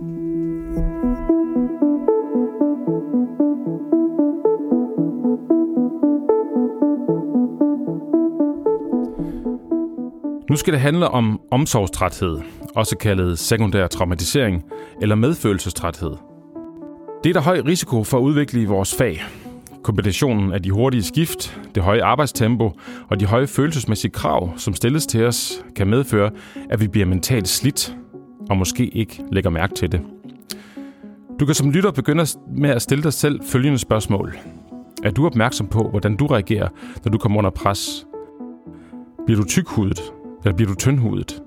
Nu skal det handle om omsorgstræthed, også kaldet sekundær traumatisering eller medfølelsestræthed. Det er der høj risiko for at udvikle i vores fag. Kombinationen af de hurtige skift, det høje arbejdstempo og de høje følelsesmæssige krav, som stilles til os, kan medføre, at vi bliver mentalt slidt og måske ikke lægger mærke til det. Du kan som lytter begynde med at stille dig selv følgende spørgsmål. Er du opmærksom på, hvordan du reagerer, når du kommer under pres? Bliver du tykhudet, eller bliver du tyndhudet?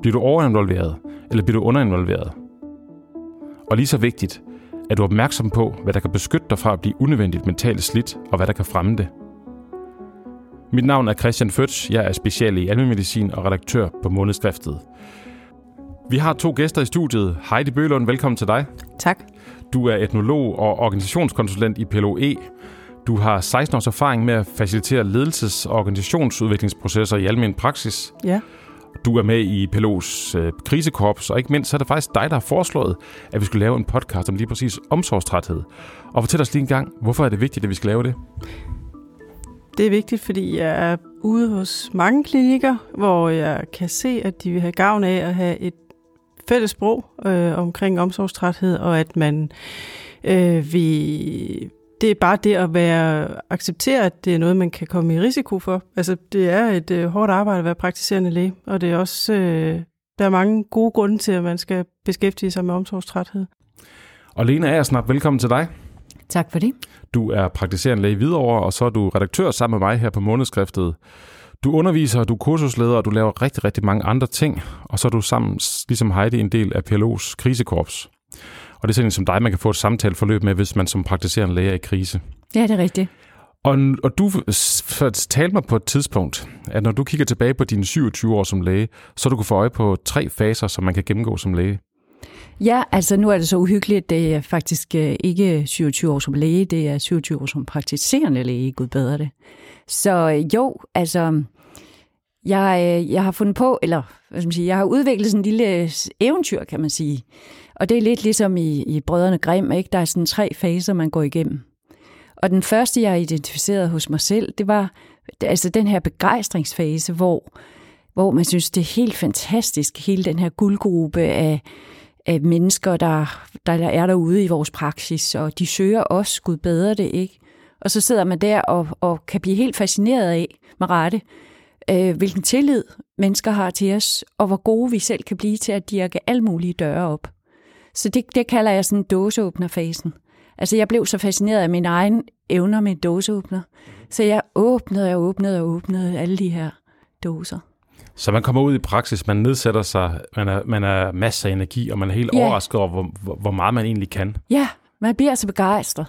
Bliver du overinvolveret, eller bliver du underinvolveret? Og lige så vigtigt, er du opmærksom på, hvad der kan beskytte dig fra at blive unødvendigt mentalt slidt, og hvad der kan fremme det. Mit navn er Christian Føtsch. Jeg er special i almindelig og redaktør på Månedskriftet. Vi har to gæster i studiet. Heidi Bølund, velkommen til dig. Tak. Du er etnolog og organisationskonsulent i PLOE. Du har 16 års erfaring med at facilitere ledelses- og organisationsudviklingsprocesser i almen praksis. Ja. Du er med i PLO's øh, krisekorps, og ikke mindst så er det faktisk dig, der har foreslået, at vi skulle lave en podcast om lige præcis omsorgstræthed. Og fortæl os lige en gang, hvorfor er det vigtigt, at vi skal lave det? Det er vigtigt, fordi jeg er ude hos mange klinikker, hvor jeg kan se, at de vil have gavn af at have et fælles sprog øh, omkring omsorgstræthed, og at man øh, vil det er bare det at være acceptere, at det er noget, man kan komme i risiko for. Altså, det er et øh, hårdt arbejde at være praktiserende læge, og det er også, øh, der er mange gode grunde til, at man skal beskæftige sig med omsorgstræthed. Og Lena snart velkommen til dig. Tak for det. Du er praktiserende læge videre, og så er du redaktør sammen med mig her på Månedskriftet. Du underviser, du er kursusleder, og du laver rigtig, rigtig mange andre ting. Og så er du sammen, ligesom Heidi, en del af PLO's krisekorps. Og det er sådan som dig, man kan få et samtaleforløb med, hvis man som praktiserende læge er i krise. Ja, det er rigtigt. Og, og du fortalte mig på et tidspunkt, at når du kigger tilbage på dine 27 år som læge, så du kan få øje på tre faser, som man kan gennemgå som læge. Ja, altså nu er det så uhyggeligt, det er faktisk øh, ikke 27 år som læge, det er 27 år som praktiserende læge, gud bedre det. Så øh, jo, altså, jeg, øh, jeg har fundet på, eller hvad skal man sige, jeg har udviklet sådan en lille øh, eventyr, kan man sige. Og det er lidt ligesom i, i Brødrene Grimm, ikke? Der er sådan tre faser, man går igennem. Og den første, jeg identificerede hos mig selv, det var altså den her begejstringsfase, hvor, hvor man synes, det er helt fantastisk, hele den her guldgruppe af, af mennesker, der, der er derude i vores praksis, og de søger os, Gud bedre det, ikke? Og så sidder man der og, og kan blive helt fascineret af, med rette, øh, hvilken tillid mennesker har til os, og hvor gode vi selv kan blive til at dirke alle mulige døre op. Så det, det kalder jeg sådan dåseåbnerfasen. Altså jeg blev så fascineret af min egen evner med dåseåbner, så jeg åbnede og åbnede og åbnede alle de her dåser. Så man kommer ud i praksis, man nedsætter sig, man er, man er masser af energi, og man er helt ja. overrasket over, hvor, hvor meget man egentlig kan. Ja, man bliver så begejstret.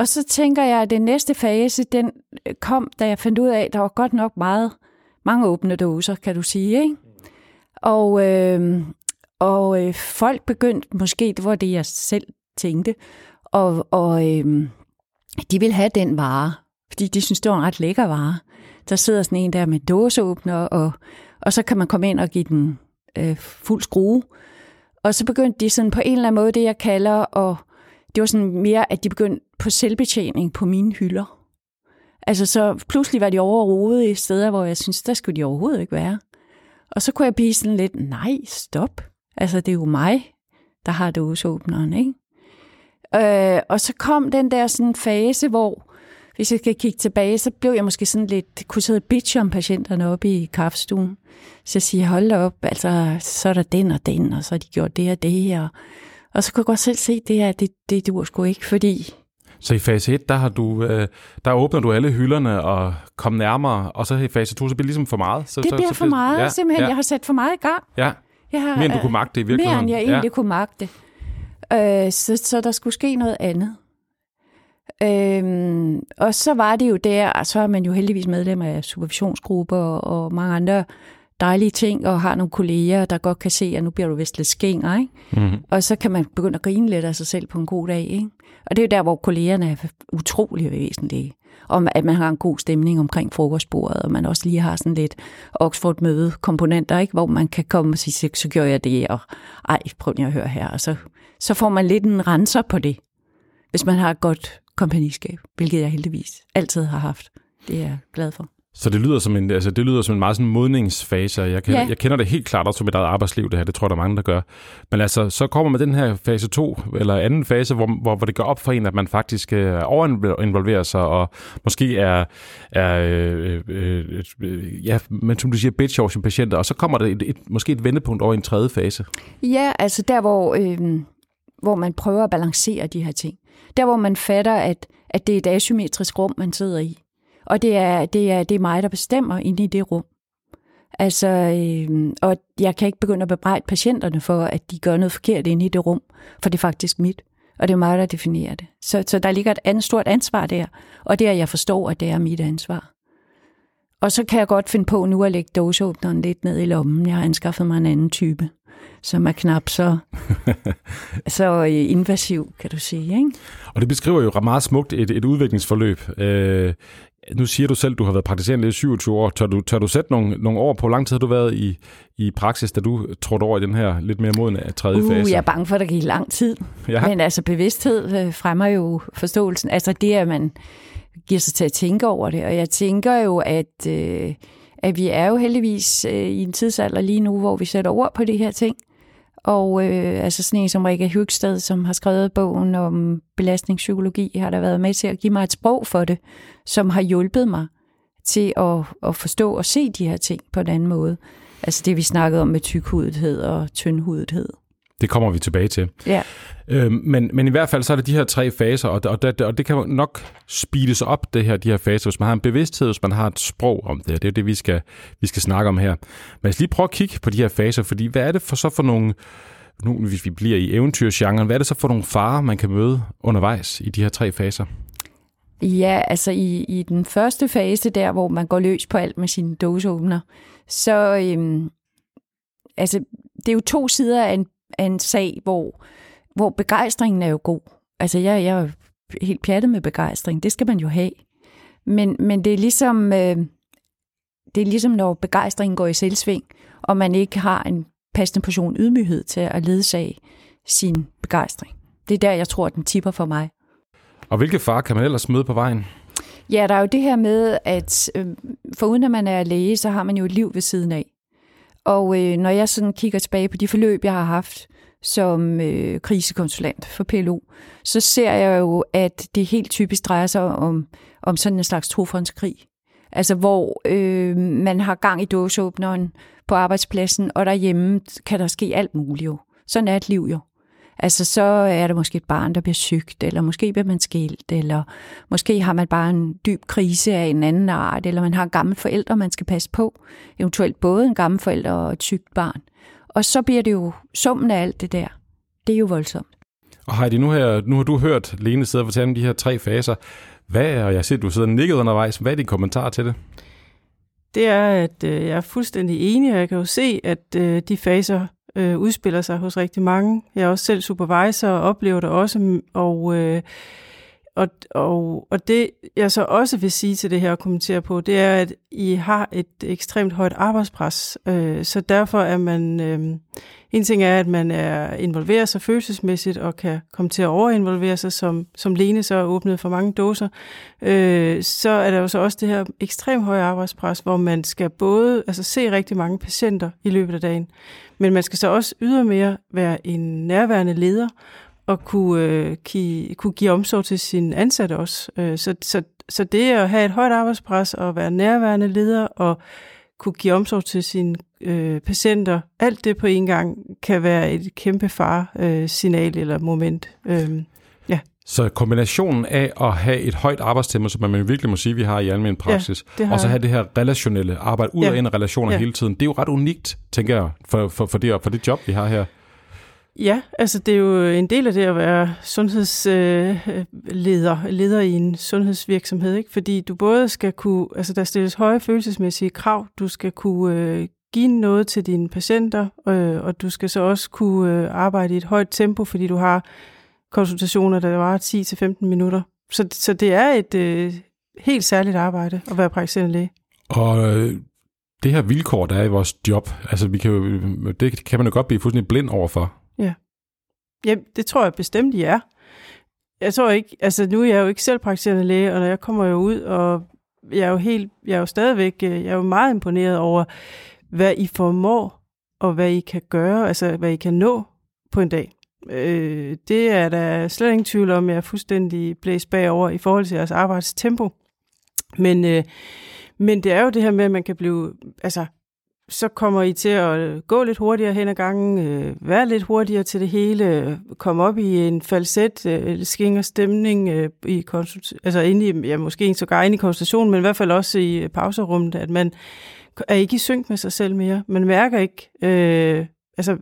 Og så tænker jeg, at den næste fase, den øh, kom, da jeg fandt ud af, at der var godt nok meget, mange åbne dåser, kan du sige. Ikke? Og, øh, og øh, folk begyndte, måske det var det, jeg selv tænkte, og, og øh, de vil have den vare, fordi de synes, det var en ret lækker vare. Der sidder sådan en der med dåseåbner, og, og så kan man komme ind og give den øh, fuld skrue. Og så begyndte de sådan på en eller anden måde, det jeg kalder, og det var sådan mere, at de begyndte på selvbetjening på mine hylder. Altså så pludselig var de overrodet i steder, hvor jeg synes, der skulle de overhovedet ikke være. Og så kunne jeg blive sådan lidt, nej, stop. Altså, det er jo mig, der har dåseåbneren, ikke? Øh, og så kom den der sådan fase, hvor, hvis jeg skal kigge tilbage, så blev jeg måske sådan lidt, kunne sidde bitch om patienterne oppe i kaffestuen. Så jeg siger, hold da op, altså, så er der den og den, og så har de gjort det og det, her. og så kunne jeg godt selv se, det her, det, det dur sgu ikke, fordi så i fase 1, der, har du, øh, der åbner du alle hylderne og kom nærmere, og så i fase 2, så bliver det ligesom for meget. Så, det bliver så, så, for meget, ja, simpelthen. Ja. Jeg har sat for meget i gang. Ja. Jeg har, mere end du kunne magte i virkeligheden. Mere end jeg egentlig ja. kunne magte. Øh, så, så der skulle ske noget andet. Øhm, og så var det jo der, og så er man jo heldigvis medlem af supervisionsgrupper og, og mange andre dejlige ting, og har nogle kolleger, der godt kan se, at nu bliver du vist lidt skænger, ikke? Mm-hmm. Og så kan man begynde at grine lidt af sig selv på en god dag, ikke? Og det er jo der, hvor kollegerne er utrolig væsentlige. Om at man har en god stemning omkring frokostbordet, og man også lige har sådan lidt Oxford-møde-komponenter, ikke? hvor man kan komme og sige, så, gjorde gør jeg det, og ej, prøv lige at høre her. Og så, så får man lidt en renser på det, hvis man har et godt kompagniskab, hvilket jeg heldigvis altid har haft. Det er jeg glad for. Så det lyder som en, altså det lyder som en meget sådan modningsfase, jeg, kan, Ja. jeg kender det helt klart også som mit eget arbejdsliv, det her. Det tror jeg, der er mange, der gør. Men altså, så kommer man den her fase 2, eller anden fase, hvor, hvor, hvor det går op for en, at man faktisk øh, overinvolverer sig, og måske er, er øh, øh, øh, ja, men som du siger, bitch over sine patienter, og så kommer der et, et, måske et vendepunkt over i en tredje fase. Ja, altså der, hvor, øh, hvor man prøver at balancere de her ting. Der, hvor man fatter, at, at det er et asymmetrisk rum, man sidder i. Og det er, det er, det er mig, der bestemmer inde i det rum. Altså, øh, og jeg kan ikke begynde at bebrejde patienterne for, at de gør noget forkert inde i det rum, for det er faktisk mit. Og det er mig, der definerer det. Så, så der ligger et andet stort ansvar der, og det er, at jeg forstår, at det er mit ansvar. Og så kan jeg godt finde på nu at lægge dåseåbneren lidt ned i lommen. Jeg har anskaffet mig en anden type, som er knap så, så øh, invasiv, kan du sige. Ikke? Og det beskriver jo meget smukt et, et udviklingsforløb. Øh, nu siger du selv, du har været praktiserende i 27 år. Tør du, tør du sætte nogle, nogle år på, hvor lang tid har du været i, i praksis, da du trådte over i den her lidt mere modne tredje Uh, fase? jeg er bange for, at der gik lang tid. Ja. Men altså bevidsthed øh, fremmer jo forståelsen. Altså det, at man giver sig til at tænke over det. Og jeg tænker jo, at, øh, at vi er jo heldigvis øh, i en tidsalder lige nu, hvor vi sætter ord på de her ting. Og øh, altså sådan en som Rikke Hygsted, som har skrevet bogen om belastningspsykologi, har der været med til at give mig et sprog for det, som har hjulpet mig til at, at forstå og se de her ting på en anden måde. Altså det, vi snakkede om med tykhudethed og tyndhudethed. Det kommer vi tilbage til. Ja. Øh, men, men i hvert fald så er det de her tre faser, og, og, det, og det kan nok speedes op, det her, de her faser, hvis man har en bevidsthed, hvis man har et sprog om det. Det er det, vi skal, vi skal snakke om her. Men lad os lige prøve at kigge på de her faser, fordi hvad er det for så for nogle, nu hvis vi bliver i eventyrsgenren, hvad er det så for nogle farer, man kan møde undervejs i de her tre faser? Ja, altså i, i den første fase der, hvor man går løs på alt med sine dåseåbner, så øhm, altså, det er jo to sider af en, af en sag, hvor, hvor begejstringen er jo god. Altså jeg, jeg er helt pjattet med begejstring, det skal man jo have. Men, men det er ligesom, øh, det er ligesom når begejstringen går i selvsving, og man ikke har en passende portion ydmyghed til at ledsage sin begejstring. Det er der, jeg tror, den tipper for mig. Og hvilke farer kan man ellers møde på vejen? Ja, der er jo det her med, at øh, foruden at man er læge, så har man jo et liv ved siden af. Og øh, når jeg sådan kigger tilbage på de forløb, jeg har haft som øh, krisekonsulent for PLO, så ser jeg jo, at det helt typisk drejer sig om, om sådan en slags trofondskrig. Altså hvor øh, man har gang i dåseåbneren på arbejdspladsen, og derhjemme kan der ske alt muligt jo. Sådan er et liv jo. Altså så er der måske et barn, der bliver sygt, eller måske bliver man skilt, eller måske har man bare en dyb krise af en anden art, eller man har en gammel forælder, man skal passe på. Eventuelt både en gammel forælder og et sygt barn. Og så bliver det jo summen af alt det der. Det er jo voldsomt. Og Heidi, nu, her, nu har du hørt Lene sidde og fortælle om de her tre faser. Hvad er, og jeg ser, at du sidder nikket undervejs, hvad er din kommentar til det? Det er, at øh, jeg er fuldstændig enig, og jeg kan jo se, at øh, de faser øh, udspiller sig hos rigtig mange. Jeg er også selv supervisor og oplever det også, og, øh, og, og, og det jeg så også vil sige til det her og kommentere på, det er, at I har et ekstremt højt arbejdspres, øh, så derfor er man... Øh, en ting er, at man er involveret sig følelsesmæssigt og kan komme til at overinvolvere sig, som, som Lene så åbnede åbnet for mange dåser. Øh, så er der jo så også det her ekstremt høje arbejdspres, hvor man skal både altså, se rigtig mange patienter i løbet af dagen, men man skal så også ydermere være en nærværende leder og kunne, øh, ki, kunne give omsorg til sin ansatte også. Øh, så, så, så det at have et højt arbejdspres og være nærværende leder og kunne give omsorg til sine øh, patienter, alt det på en gang kan være et kæmpe far-signal eller moment. Øh, ja. Så kombinationen af at have et højt arbejdstempo, som man virkelig må sige, vi har i almen praksis, har og så have det her relationelle arbejde ud Ja. og ind af relationer Ja. hele tiden, det er jo ret unikt, tænker jeg, for, for, for, det, for det job, vi har her. Ja, altså det er jo en del af det at være sundhedsleder, øh, leder i en sundhedsvirksomhed, ikke? fordi du både skal kunne, altså der stilles høje følelsesmæssige krav, du skal kunne øh, give noget til dine patienter, øh, og du skal så også kunne øh, arbejde i et højt tempo, fordi du har konsultationer, der varer 10-15 minutter. Så, så det er et øh, helt særligt arbejde at være praktiserende læge. Og øh, det her vilkår, der er i vores job, altså vi kan jo, det kan man jo godt blive fuldstændig blind overfor. Ja. det tror jeg bestemt, I er. Jeg tror ikke, altså nu er jeg jo ikke selv praktiserende læge, og når jeg kommer jo ud, og jeg er jo helt, jeg er jo stadigvæk, øh, jeg er jo meget imponeret over, hvad I formår, og hvad I kan gøre, altså hvad I kan nå på en dag. Øh, det er der slet ingen tvivl om, jeg er fuldstændig blæst bagover i forhold til jeres arbejdstempo. Men, øh, men det er jo det her med, at man kan blive, altså så kommer I til at gå lidt hurtigere hen ad gangen, øh, være lidt hurtigere til det hele, komme op i en falset, øh, skinger stemning, øh, i altså inde i, ja, måske ikke så inde i konsultationen, men i hvert fald også i øh, pauserummet, at man er ikke i synk med sig selv mere. Man mærker ikke, øh, altså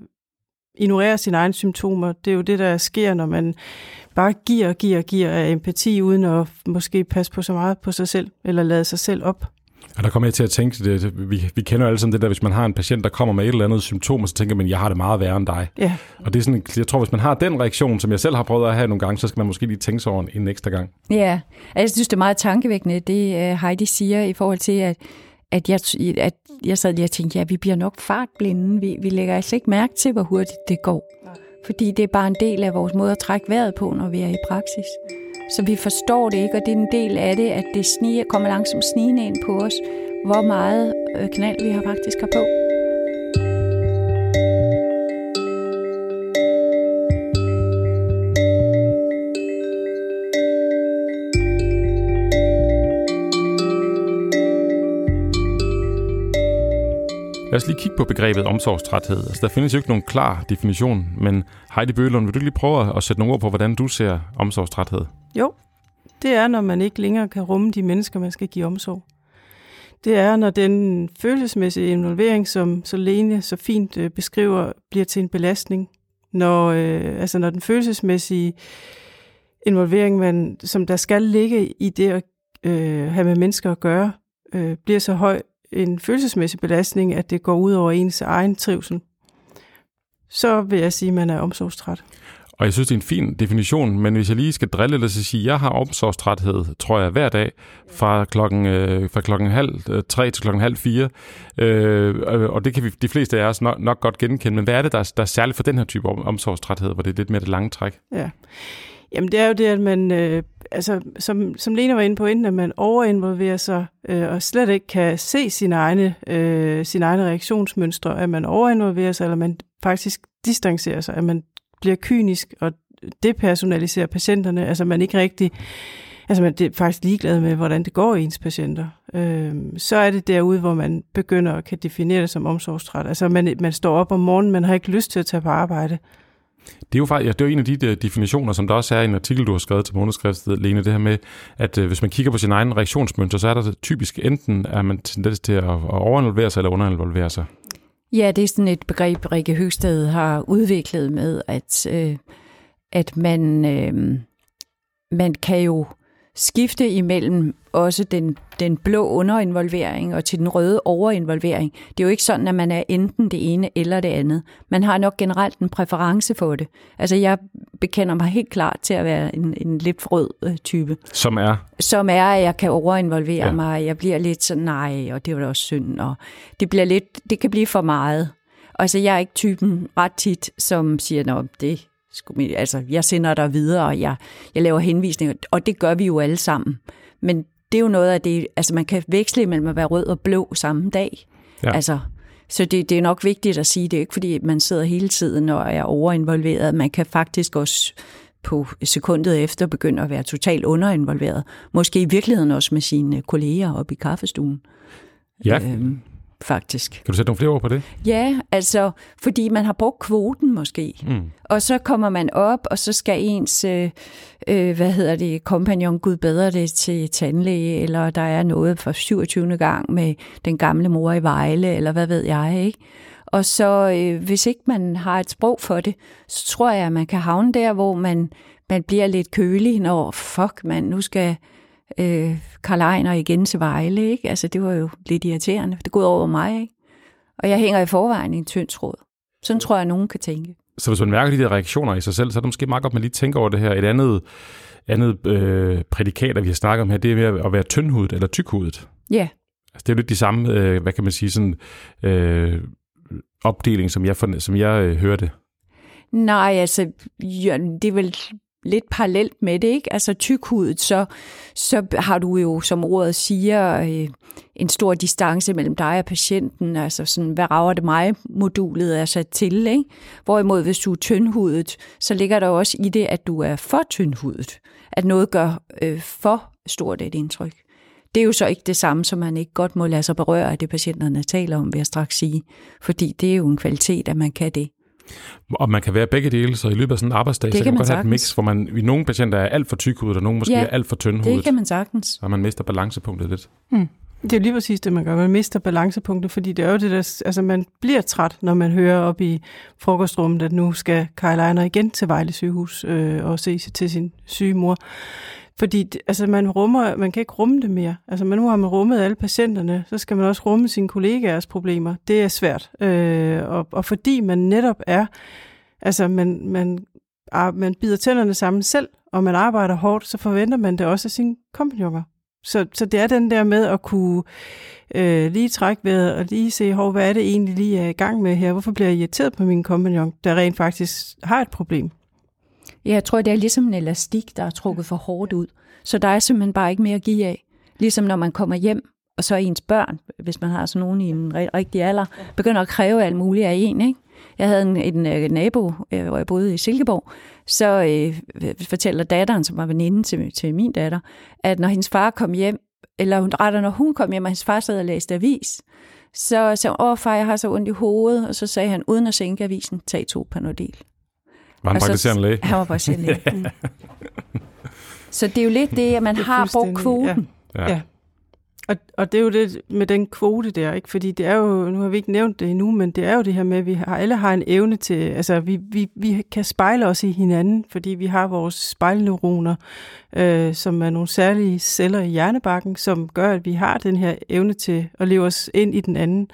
ignorerer sine egne symptomer. Det er jo det, der sker, når man bare giver og giver og giver af empati, uden at måske passe på så meget på sig selv, eller lade sig selv op. Og der kommer jeg til at tænke, det, vi, vi kender jo alle sammen det der, hvis man har en patient, der kommer med et eller andet symptom, så tænker man, jeg har det meget værre end dig. Ja. Og det er sådan, jeg tror, hvis man har den reaktion, som jeg selv har prøvet at have nogle gange, så skal man måske lige tænke sig over en, en ekstra gang. Ja, jeg synes, det er meget tankevækkende, det øh, Heidi siger i forhold til, at, at, jeg, at jeg sad lige og tænkte, ja, vi bliver nok fartblinde. Vi, vi lægger altså ikke mærke til, hvor hurtigt det går. Fordi det er bare en del af vores måde at trække vejret på, når vi er i praksis. Så vi forstår det ikke, og det er en del af det, at det sniger, kommer langsomt snigende ind på os, hvor meget øh, knald vi har faktisk har på. Os lige kigge på begrebet omsorgstræthed. Altså, der findes jo ikke nogen klar definition, men Heidi Bølund, vil du lige prøve at sætte nogle ord på, hvordan du ser omsorgstræthed? Jo, det er, når man ikke længere kan rumme de mennesker, man skal give omsorg. Det er, når den følelsesmæssige involvering, som Solene så fint øh, beskriver, bliver til en belastning. Når, øh, altså når den følelsesmæssige involvering, man, som der skal ligge i det at øh, have med mennesker at gøre, øh, bliver så høj en følelsesmæssig belastning, at det går ud over ens egen trivsel, så vil jeg sige, at man er omsorgstræt. Og jeg synes, det er en fin definition, men hvis jeg lige skal drille lidt, så sige, at jeg har omsorgstræthed, tror jeg, hver dag, fra klokken, øh, fra klokken halv øh, tre til klokken halv fire. Øh, og det kan vi, de fleste af os nok, nok godt genkende, men hvad er det, der er, der er særligt for den her type omsorgstræthed, hvor det er lidt mere det lange træk? Ja, Jamen det er jo det, at man, øh, altså, som, som Lena var inde på inden, at man overinvolverer sig øh, og slet ikke kan se sine egne, øh, sine egne reaktionsmønstre, at man overinvolverer sig, eller man faktisk distancerer sig, at man bliver kynisk og depersonaliserer patienterne, altså man ikke rigtig, altså man er faktisk ligeglad med, hvordan det går i ens patienter. Øh, så er det derude, hvor man begynder at kan definere det som omsorgstræt. Altså man, man står op om morgenen, man har ikke lyst til at tage på arbejde. Det er jo faktisk, ja, det er jo en af de øh, definitioner, som der også er i en artikel, du har skrevet til månedskriftet, Lene, det her med, at øh, hvis man kigger på sin egen reaktionsmønster, så er der typisk enten, at man tendens til at overinvolvere sig eller underinvolvere sig. Ja, det er sådan et begreb, Rikke Høgsted har udviklet med, at, øh, at man, øh, man kan jo skifte imellem også den, den blå underinvolvering og til den røde overinvolvering. Det er jo ikke sådan, at man er enten det ene eller det andet. Man har nok generelt en præference for det. Altså jeg bekender mig helt klart til at være en, en lidt rød øh, type. Som er? Som er, at jeg kan overinvolvere ja. mig. Jeg bliver lidt sådan, nej, og det var da også synd. Og det, bliver lidt, det kan blive for meget. Altså jeg er ikke typen ret tit, som siger, at det altså, jeg sender dig videre, og jeg, jeg laver henvisninger, og det gør vi jo alle sammen. Men det er jo noget af det, altså man kan veksle mellem at være rød og blå samme dag. Ja. Altså, så det, det er nok vigtigt at sige, det er ikke fordi, man sidder hele tiden og er overinvolveret. Man kan faktisk også på sekundet efter begynde at være totalt underinvolveret. Måske i virkeligheden også med sine kolleger oppe i kaffestuen. Ja, øhm, faktisk. Kan du sætte nogle flere ord på det? Ja, altså, fordi man har brugt kvoten måske. Mm. Og så kommer man op, og så skal ens, øh, øh, hvad hedder det, kompagnon Gud bedre det til tandlæge, eller der er noget for 27. gang med den gamle mor i Vejle, eller hvad ved jeg, ikke? Og så øh, hvis ikke man har et sprog for det, så tror jeg, at man kan havne der, hvor man, man bliver lidt kølig, når fuck man, nu skal øh, Karl Ejner igen til Vejle. Ikke? Altså, det var jo lidt irriterende, det går over mig. Ikke? Og jeg hænger i forvejen i en tynd tråd. Sådan tror jeg, at nogen kan tænke. Så hvis man mærker de der reaktioner i sig selv, så er det måske meget godt, at man lige tænker over det her. Et andet, andet øh, prædikat, vi har snakket om her, det er at være tyndhudet eller tykhudet. Ja. Altså, det er jo lidt de samme, øh, hvad kan man sige, sådan, øh, opdeling, som jeg, som jeg øh, hørte. Nej, altså, ja, det er vel lidt parallelt med det, ikke? Altså tykhudet, så, så har du jo, som ordet siger, øh, en stor distance mellem dig og patienten, altså sådan, hvad rager det mig, modulet er sat til, ikke? Hvorimod, hvis du er tyndhudet, så ligger der også i det, at du er for tyndhudet, at noget gør øh, for stort et indtryk. Det er jo så ikke det samme, som man ikke godt må lade sig berøre af det, patienterne taler om, vil jeg straks sige. Fordi det er jo en kvalitet, at man kan det. Og man kan være begge dele, så i løbet af sådan en arbejdsdag, det så kan man, man godt have et mix, hvor man, i nogle patienter er alt for tykhudet, og nogle måske ja, er alt for tyndhudet. det kan man sagtens. Og man mister balancepunktet lidt. Mm. Det er lige præcis det, man gør. Man mister balancepunktet, fordi det er jo det, der... Altså, man bliver træt, når man hører op i frokostrummet, at nu skal Kyle Einer igen til Vejle sygehus øh, og se til sin syge mor. Fordi altså, man, rummer, man kan ikke rumme det mere. Altså, man, nu har man rummet alle patienterne, så skal man også rumme sine kollegaers problemer. Det er svært. Øh, og, og fordi man netop er... Altså, man, man, man bider tænderne sammen selv, og man arbejder hårdt, så forventer man det også af sine kompagnoner. Så, så det er den der med at kunne øh, lige trække vejret og lige se, hvor, hvad er det egentlig lige er i gang med her? Hvorfor bliver jeg irriteret på min kompagnon, der rent faktisk har et problem? Ja, jeg tror, det er ligesom en elastik, der er trukket for hårdt ud. Så der er simpelthen bare ikke mere at give af. Ligesom når man kommer hjem, og så er ens børn, hvis man har sådan nogen i en rigtig alder, begynder at kræve alt muligt af en. Ikke? Jeg havde en, en, en nabo, øh, hvor jeg boede i Silkeborg, så øh, fortæller datteren, som var veninde til, til min datter, at når hendes far kom hjem, eller hun retter, når hun kom hjem, og hendes far sad og læste avis, så sagde hun, åh far, jeg har så ondt i hovedet, og så sagde han, uden at sænke avisen, tag to panodil. Var han praktiserende læge? Han var praktiserende læge. Mm. Så det er jo lidt det, at man det har brugt kvoten. Ja. ja. Og, og det er jo det med den kvote der, ikke? fordi det er jo, nu har vi ikke nævnt det endnu, men det er jo det her med, at vi har, alle har en evne til, altså vi, vi, vi kan spejle os i hinanden, fordi vi har vores spejlneuroner, øh, som er nogle særlige celler i hjernebakken, som gør, at vi har den her evne til at leve os ind i den anden,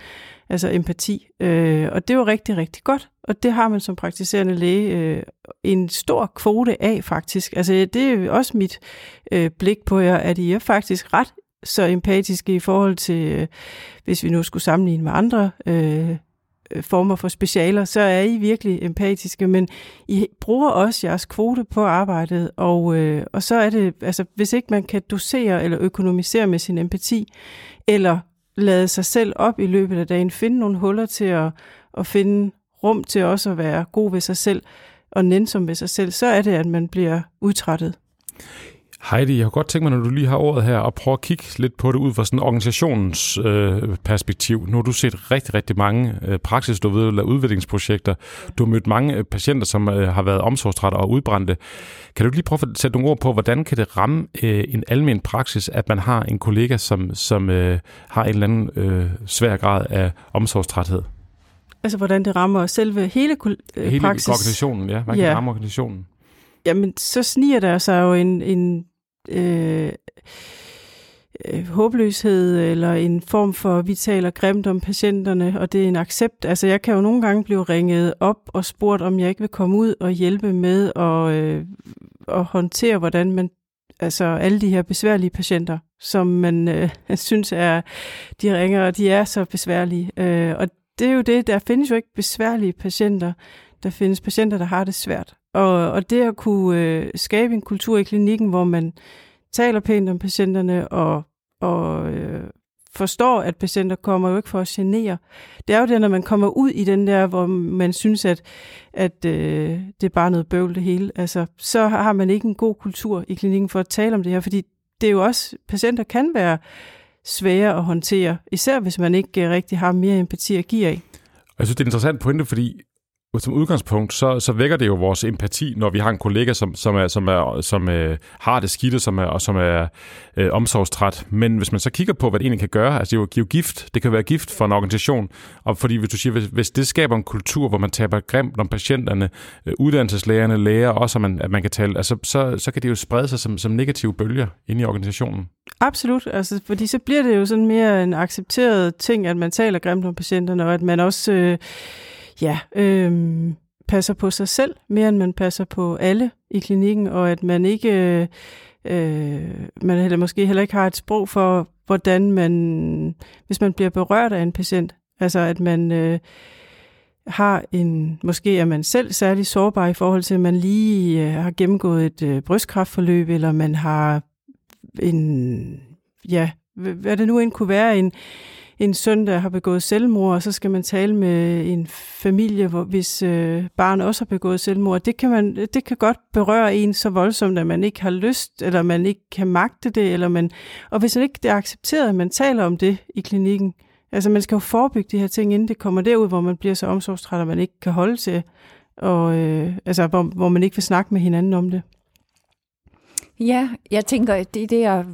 altså empati. Øh, og det er jo rigtig, rigtig godt, og det har man som praktiserende læge øh, en stor kvote af faktisk. Altså det er også mit øh, blik på jer, at I er faktisk ret så empatiske i forhold til, øh, hvis vi nu skulle sammenligne med andre øh, øh, former for specialer, så er I virkelig empatiske, men I bruger også jeres kvote på arbejdet, og, øh, og så er det, altså hvis ikke man kan dosere eller økonomisere med sin empati, eller lade sig selv op i løbet af dagen, finde nogle huller til at, at finde rum til også at være god ved sig selv, og nænsom ved sig selv, så er det, at man bliver udtrættet. Heidi, jeg har godt tænkt mig, når du lige har ordet her, at prøve at kigge lidt på det ud fra sådan organisationens øh, perspektiv. Nu har du set rigtig, rigtig mange øh, praksis, du ved, udviklingsprojekter. Du har mødt mange øh, patienter, som øh, har været omsorgstrætte og udbrændte. Kan du lige prøve at sætte nogle ord på, hvordan kan det ramme øh, en almen praksis, at man har en kollega, som, som øh, har en eller anden øh, svær grad af omsorgstræthed? Altså, hvordan det rammer selve hele øh, hele praksis? organisationen, ja. Hvordan ja. kan det ramme organisationen? Jamen, så sniger der sig jo en, en øh, øh, håbløshed eller en form for, vi taler grimt om patienterne, og det er en accept. Altså jeg kan jo nogle gange blive ringet op og spurgt, om jeg ikke vil komme ud og hjælpe med at, øh, at håndtere, hvordan man altså alle de her besværlige patienter, som man øh, synes er, de ringer, og de er så besværlige. Øh, og det er jo det, der findes jo ikke besværlige patienter. Der findes patienter, der har det svært. Og, og det at kunne øh, skabe en kultur i klinikken, hvor man taler pænt om patienterne og, og øh, forstår, at patienter kommer jo ikke for at genere. Det er jo det, når man kommer ud i den der, hvor man synes, at, at øh, det er bare noget bøvl det hele. Altså, så har man ikke en god kultur i klinikken for at tale om det her, fordi det er jo også, patienter kan være svære at håndtere, især hvis man ikke øh, rigtig har mere empati at give af. Jeg synes, det er en interessant pointe, fordi som udgangspunkt, så, så vækker det jo vores empati, når vi har en kollega, som, som, er, som, er, som øh, har det skidt, som er, og som er øh, omsorgstræt. Men hvis man så kigger på, hvad det egentlig kan gøre, altså det er jo, jo gift, det kan være gift for en organisation, og fordi hvis du siger, hvis, hvis det skaber en kultur, hvor man taber grimt om patienterne, øh, uddannelseslægerne, læger, også at man, at man kan tale, altså, så, så kan det jo sprede sig som, som negative bølger ind i organisationen. Absolut, altså, fordi så bliver det jo sådan mere en accepteret ting, at man taler grimt om patienterne, og at man også... Øh, ja, øh, passer på sig selv, mere end man passer på alle i klinikken, og at man ikke, øh, man heller, måske heller ikke har et sprog for, hvordan man, hvis man bliver berørt af en patient, altså at man øh, har en, måske er man selv særlig sårbar i forhold til, at man lige øh, har gennemgået et øh, brystkræftforløb, eller man har en, ja, hvad det nu end kunne være, en, en søn, der har begået selvmord, og så skal man tale med en familie, hvor, hvis øh, barn også har begået selvmord. Det kan, man, det kan godt berøre en så voldsomt, at man ikke har lyst, eller man ikke kan magte det, eller man, og hvis man ikke det er accepteret, at man taler om det i klinikken, altså man skal jo forebygge de her ting, inden det kommer derud, hvor man bliver så omsorgstræt, at man ikke kan holde til, og, øh, altså hvor, hvor man ikke vil snakke med hinanden om det. Ja, jeg tænker, det, det er jeg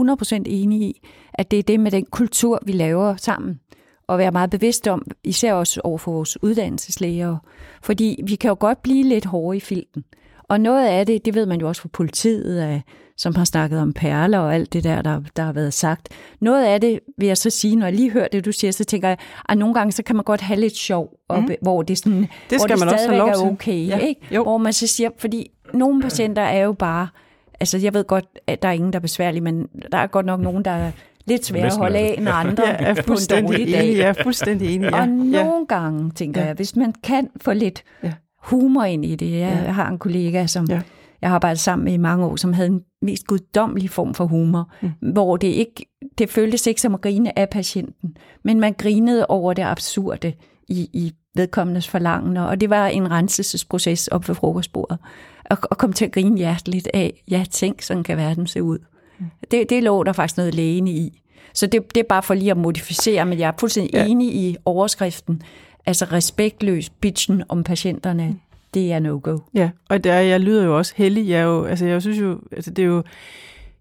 100% enig i, at det er det med den kultur, vi laver sammen. Og være meget bevidst om, især også over for vores uddannelseslæger. Fordi vi kan jo godt blive lidt hårde i filten. Og noget af det, det ved man jo også fra politiet, som har snakket om perler og alt det der, der, der har været sagt. Noget af det vil jeg så sige, når jeg lige hører det, du siger, så tænker jeg, at nogle gange så kan man godt have lidt sjov, op, mm. hvor det, sådan, det skal hvor det man også lov til. er okay. Ja. Ikke? Jo. Hvor man så siger, fordi nogle patienter er jo bare Altså, jeg ved godt, at der er ingen, der er besværlige, men der er godt nok nogen, der er lidt svære at holde af end andre jeg er på en dårlig dag. Enig, jeg er fuldstændig enig. Ja. Og nogle ja. gange, tænker ja. jeg, hvis man kan få lidt ja. humor ind i det. Jeg ja. har en kollega, som ja. jeg har arbejdet sammen med i mange år, som havde en mest guddommelig form for humor, mm. hvor det ikke det føltes ikke som at grine af patienten, men man grinede over det absurde i, i vedkommendes forlangende, og det var en renselsesproces op ved frokostbordet og, og komme til at grine hjerteligt af, ja, tænk, sådan kan verden se ud. Mm. Det, det lå der faktisk noget lægende i. Så det, det er bare for lige at modificere, men jeg er fuldstændig ja. enig i overskriften. Altså respektløs bitchen om patienterne, mm. det er no-go. Ja, og der, jeg lyder jo også heldig. Jeg, jo, altså, jeg synes jo, altså, det er jo,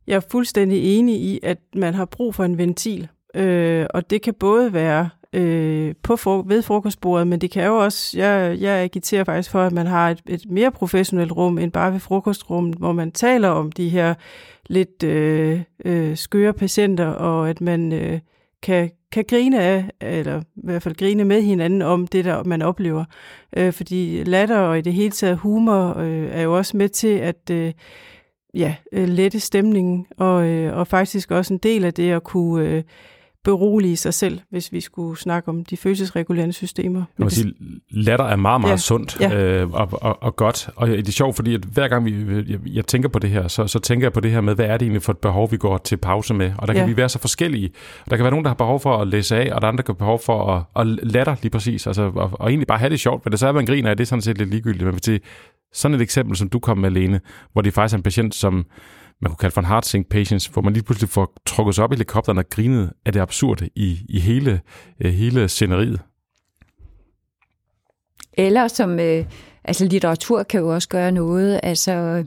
jeg er fuldstændig enig i, at man har brug for en ventil. Øh, og det kan både være øh, på for, ved frokostbordet, men det kan jo også, jeg, jeg agiterer faktisk for, at man har et, et mere professionelt rum end bare ved frokostrummet, hvor man taler om de her lidt øh, øh, skøre patienter, og at man øh, kan, kan grine af, eller i hvert fald grine med hinanden om det, der man oplever. Øh, fordi latter og i det hele taget humor øh, er jo også med til at øh, ja, øh, lette stemningen, og, øh, og faktisk også en del af det at kunne øh, berolige sig selv, hvis vi skulle snakke om de følelsesregulerende systemer. Jeg må sige, latter er meget, meget ja. sundt ja. Øh, og, og, og godt. Og det er sjovt, fordi at hver gang vi, jeg, jeg tænker på det her, så, så tænker jeg på det her med, hvad er det egentlig for et behov, vi går til pause med? Og der kan ja. vi være så forskellige. Der kan være nogen, der har behov for at læse af, og der andre, der har behov for at, at latter lige præcis. Altså, og, og egentlig bare have det sjovt. Men det så er, man griner af, det er sådan set lidt ligegyldigt. Men hvis det sådan et eksempel, som du kom med, Lene, hvor det faktisk er en patient, som man kunne kalde for en heart patients, hvor man lige pludselig får trukket sig op i helikopteren og grinet af det absurde i, i hele, øh, hele sceneriet. Eller som, øh, altså litteratur kan jo også gøre noget, altså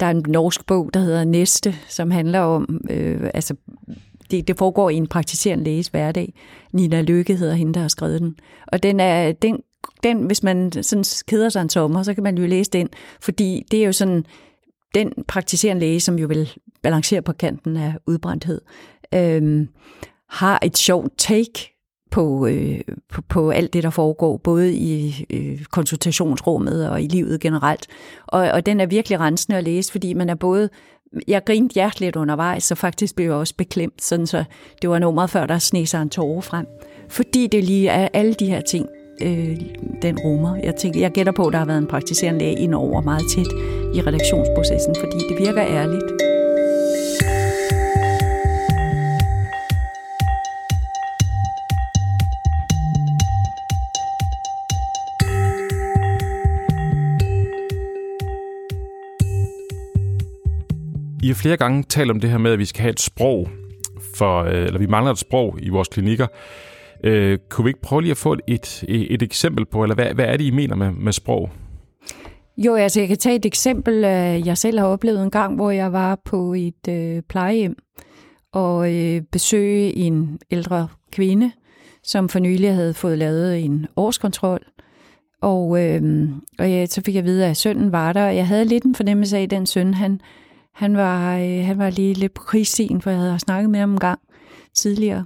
der er en norsk bog, der hedder Næste, som handler om, øh, altså det, det foregår i en praktiserende læges hverdag. Nina Lykke hedder hende, der har skrevet den. Og den er, den, den, hvis man sådan keder sig en sommer, så kan man jo læse den, fordi det er jo sådan, den praktiserende læge, som jo vil balancere på kanten af udbrændthed, øh, har et sjovt take på, øh, på, på alt det, der foregår, både i øh, konsultationsrummet og i livet generelt. Og, og den er virkelig rensende at læse, fordi man er både jeg grinte hjerteligt undervejs, så faktisk blev jeg også beklemt, sådan så det var nummeret før, der sne sig en tårer frem. Fordi det lige er alle de her ting, øh, den rummer. Jeg, tænker, jeg gætter på, at der har været en praktiserende læge ind over meget tæt i redaktionsprocessen, fordi det virker ærligt. I har flere gange talt om det her med, at vi skal have et sprog, for, øh, eller vi mangler et sprog i vores klinikker. Øh, kunne vi ikke prøve lige at få et, et, et eksempel på, eller hvad, hvad er det, I mener med, med sprog? Jo, altså jeg kan tage et eksempel, øh, jeg selv har oplevet en gang, hvor jeg var på et øh, plejehjem og øh, besøge en ældre kvinde, som for nylig havde fået lavet en årskontrol. Og, øh, og ja, så fik jeg at vide, at sønnen var der, og jeg havde lidt en fornemmelse af, at den søn, han, han, var, øh, han var lige lidt på krigsstien, for jeg havde snakket med ham en gang tidligere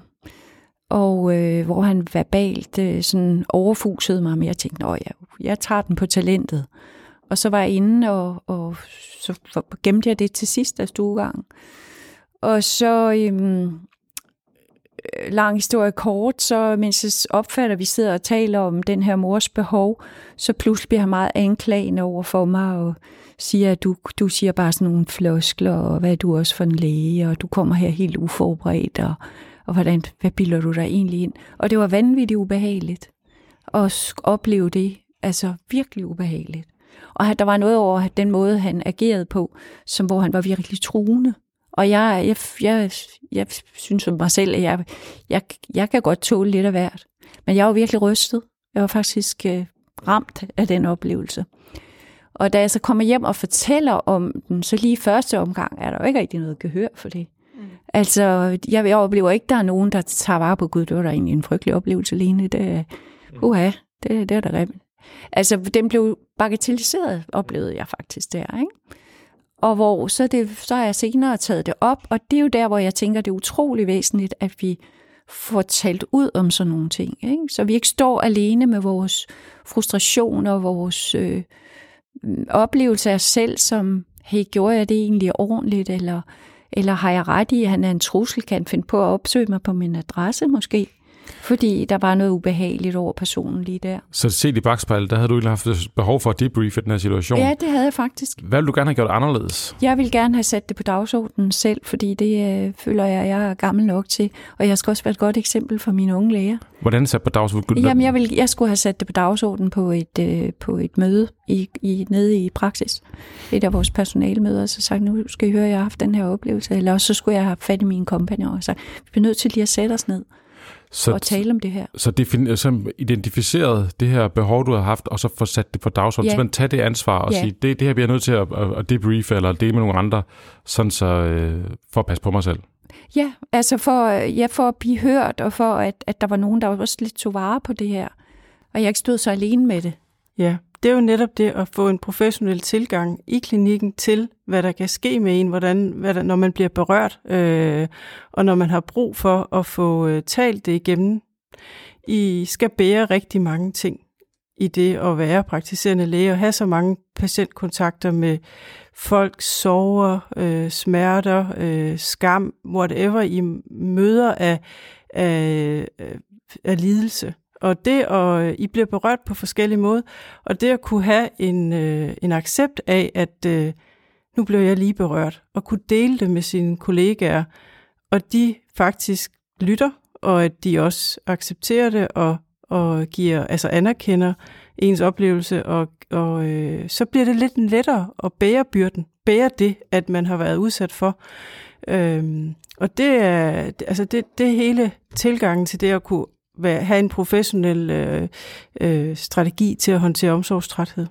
og øh, hvor han verbalt øh, sådan overfusede mig, men jeg tænkte, at jeg, jeg tager den på talentet. Og så var jeg inde, og, og så gemte jeg det til sidst altså af stuegangen. Og så, øhm, øh, lang historie kort, så mens jeg opfatter, at vi sidder og taler om den her mors behov, så pludselig bliver han meget anklagende over for mig og siger, at du, du siger bare sådan nogle floskler, og hvad er du også for en læge, og du kommer her helt uforberedt, og, og hvordan, hvad bilder du dig egentlig ind? Og det var vanvittigt ubehageligt at opleve det, altså virkelig ubehageligt. Og der var noget over den måde, han agerede på, som hvor han var virkelig truende. Og jeg, jeg, jeg, jeg synes om mig selv, at jeg, jeg, jeg kan godt tåle lidt af hvert. Men jeg var virkelig rystet. Jeg var faktisk øh, ramt af den oplevelse. Og da jeg så kommer hjem og fortæller om den, så lige første omgang er der jo ikke rigtig noget gehør for det. Mm. Altså, jeg, jeg oplever ikke, der er nogen, der tager vare på Gud. Det var da egentlig en frygtelig oplevelse alene. Det, mm. uha, det, det er da rent. Altså, den blev bagatelliseret, oplevede jeg faktisk der, ikke? Og hvor så, det, så har jeg senere taget det op, og det er jo der, hvor jeg tænker, det er utrolig væsentligt, at vi får talt ud om sådan nogle ting. Ikke? Så vi ikke står alene med vores frustrationer, vores øh, mm, oplevelse af os selv, som, hey, gjorde jeg det egentlig ordentligt, eller, eller har jeg ret i, at han er en trussel, kan finde på at opsøge mig på min adresse måske? Fordi der var noget ubehageligt over personen lige der. Så set i bagspejlet, der havde du egentlig haft behov for at debriefe den her situation? Ja, det havde jeg faktisk. Hvad ville du gerne have gjort anderledes? Jeg ville gerne have sat det på dagsordenen selv, fordi det øh, føler jeg, jeg er gammel nok til. Og jeg skal også være et godt eksempel for mine unge læger. Hvordan sat på dagsordenen? Jamen, jeg, ville, jeg skulle have sat det på dagsordenen på et, øh, på et møde i, i, nede i praksis. Et af vores personalmøder, og så sagt, nu skal I høre, at jeg har haft den her oplevelse. Eller også så skulle jeg have fat i mine kompagnoner og sagt, vi bliver nødt til lige at sætte os ned så, og tale om det her. Så, defin- så identificeret det her behov, du har haft, og så få sat det på dagsordenen. Ja. Så man tager det ansvar og ja. sige, det, det her bliver jeg nødt til at, at, at debriefe eller dele med nogle andre, sådan så, øh, for at passe på mig selv. Ja, altså for, ja, for at blive hørt, og for at, at der var nogen, der også lidt tog vare på det her. Og jeg ikke stod så alene med det. Ja, det er jo netop det at få en professionel tilgang i klinikken til, hvad der kan ske med en, hvordan, hvad der, når man bliver berørt, øh, og når man har brug for at få øh, talt det igennem. I skal bære rigtig mange ting i det at være praktiserende læge og have så mange patientkontakter med folk, sover, øh, smerter, øh, skam, whatever I møder af, af, øh, af lidelse. Og det, at øh, I bliver berørt på forskellige måder, og det at kunne have en, øh, en accept af, at øh, nu blev jeg lige berørt, og kunne dele det med sine kollegaer, og de faktisk lytter, og at de også accepterer det, og, og giver, altså anerkender ens oplevelse, og, og øh, så bliver det lidt lettere at bære byrden, bære det, at man har været udsat for. Øhm, og det er, altså det, det hele tilgangen til det at kunne have en professionel øh, øh, strategi til at håndtere omsorgstræthed.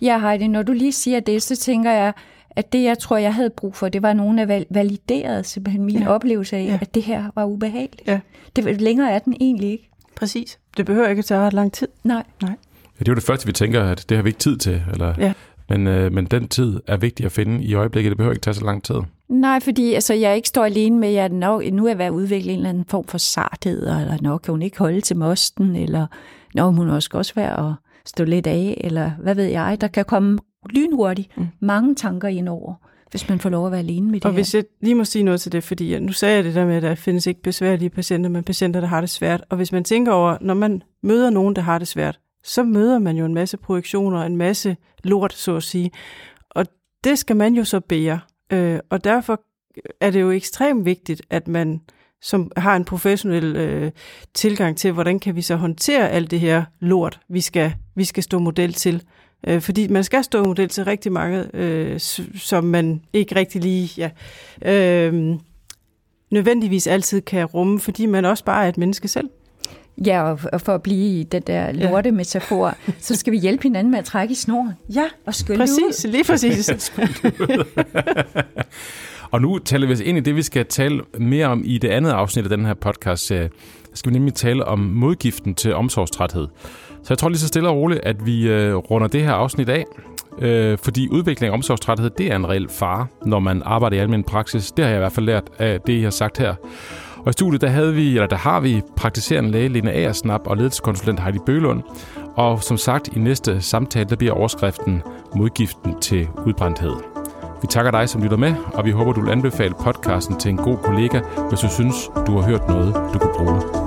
Ja, Heidi, når du lige siger det, så tænker jeg, at det, jeg tror, jeg havde brug for, det var nogen, der validerede simpelthen min ja. oplevelse af, ja. at det her var ubehageligt. Ja. Det, længere er den egentlig ikke. Præcis. Det behøver ikke at tage ret lang tid. Nej. Nej. Ja, det er jo det første, vi tænker, at det har vi ikke tid til. Eller, ja. men, øh, men den tid er vigtig at finde i øjeblikket. Det behøver ikke tage så lang tid. Nej, fordi altså, jeg ikke står alene med, at nok, nu er ved at udvikle en eller anden form for sarthed, eller nok kan hun ikke holde til mosten, eller når hun også også være at stå lidt af, eller hvad ved jeg. Der kan komme lynhurtigt mm. mange tanker ind over, hvis man får lov at være alene med det Og her. hvis jeg lige må sige noget til det, fordi nu sagde jeg det der med, at der findes ikke besværlige patienter, men patienter, der har det svært. Og hvis man tænker over, når man møder nogen, der har det svært, så møder man jo en masse projektioner, en masse lort, så at sige. Og det skal man jo så bære. Øh, og derfor er det jo ekstremt vigtigt, at man som har en professionel øh, tilgang til, hvordan kan vi så håndtere alt det her lort, vi skal, vi skal stå model til. Øh, fordi man skal stå model til rigtig mange, øh, som man ikke rigtig lige ja, øh, nødvendigvis altid kan rumme, fordi man også bare er et menneske selv. Ja, og for at blive i den der lorte metafor, så skal vi hjælpe hinanden med at trække i snoren. Ja, og præcis, ud. lige præcis. og nu taler vi os ind i det, vi skal tale mere om i det andet afsnit af den her podcast. Så skal vi nemlig tale om modgiften til omsorgstræthed. Så jeg tror lige så stille og roligt, at vi øh, runder det her afsnit af. Øh, fordi udvikling af omsorgstræthed, det er en reel fare, når man arbejder i almindelig praksis. Det har jeg i hvert fald lært af det, I har sagt her. Og i studiet, der, havde vi, eller der har vi praktiserende læge Lena Aersnap og ledelseskonsulent Heidi Bølund. Og som sagt, i næste samtale, der bliver overskriften Modgiften til udbrændthed. Vi takker dig, som lytter med, og vi håber, du vil anbefale podcasten til en god kollega, hvis du synes, du har hørt noget, du kunne bruge.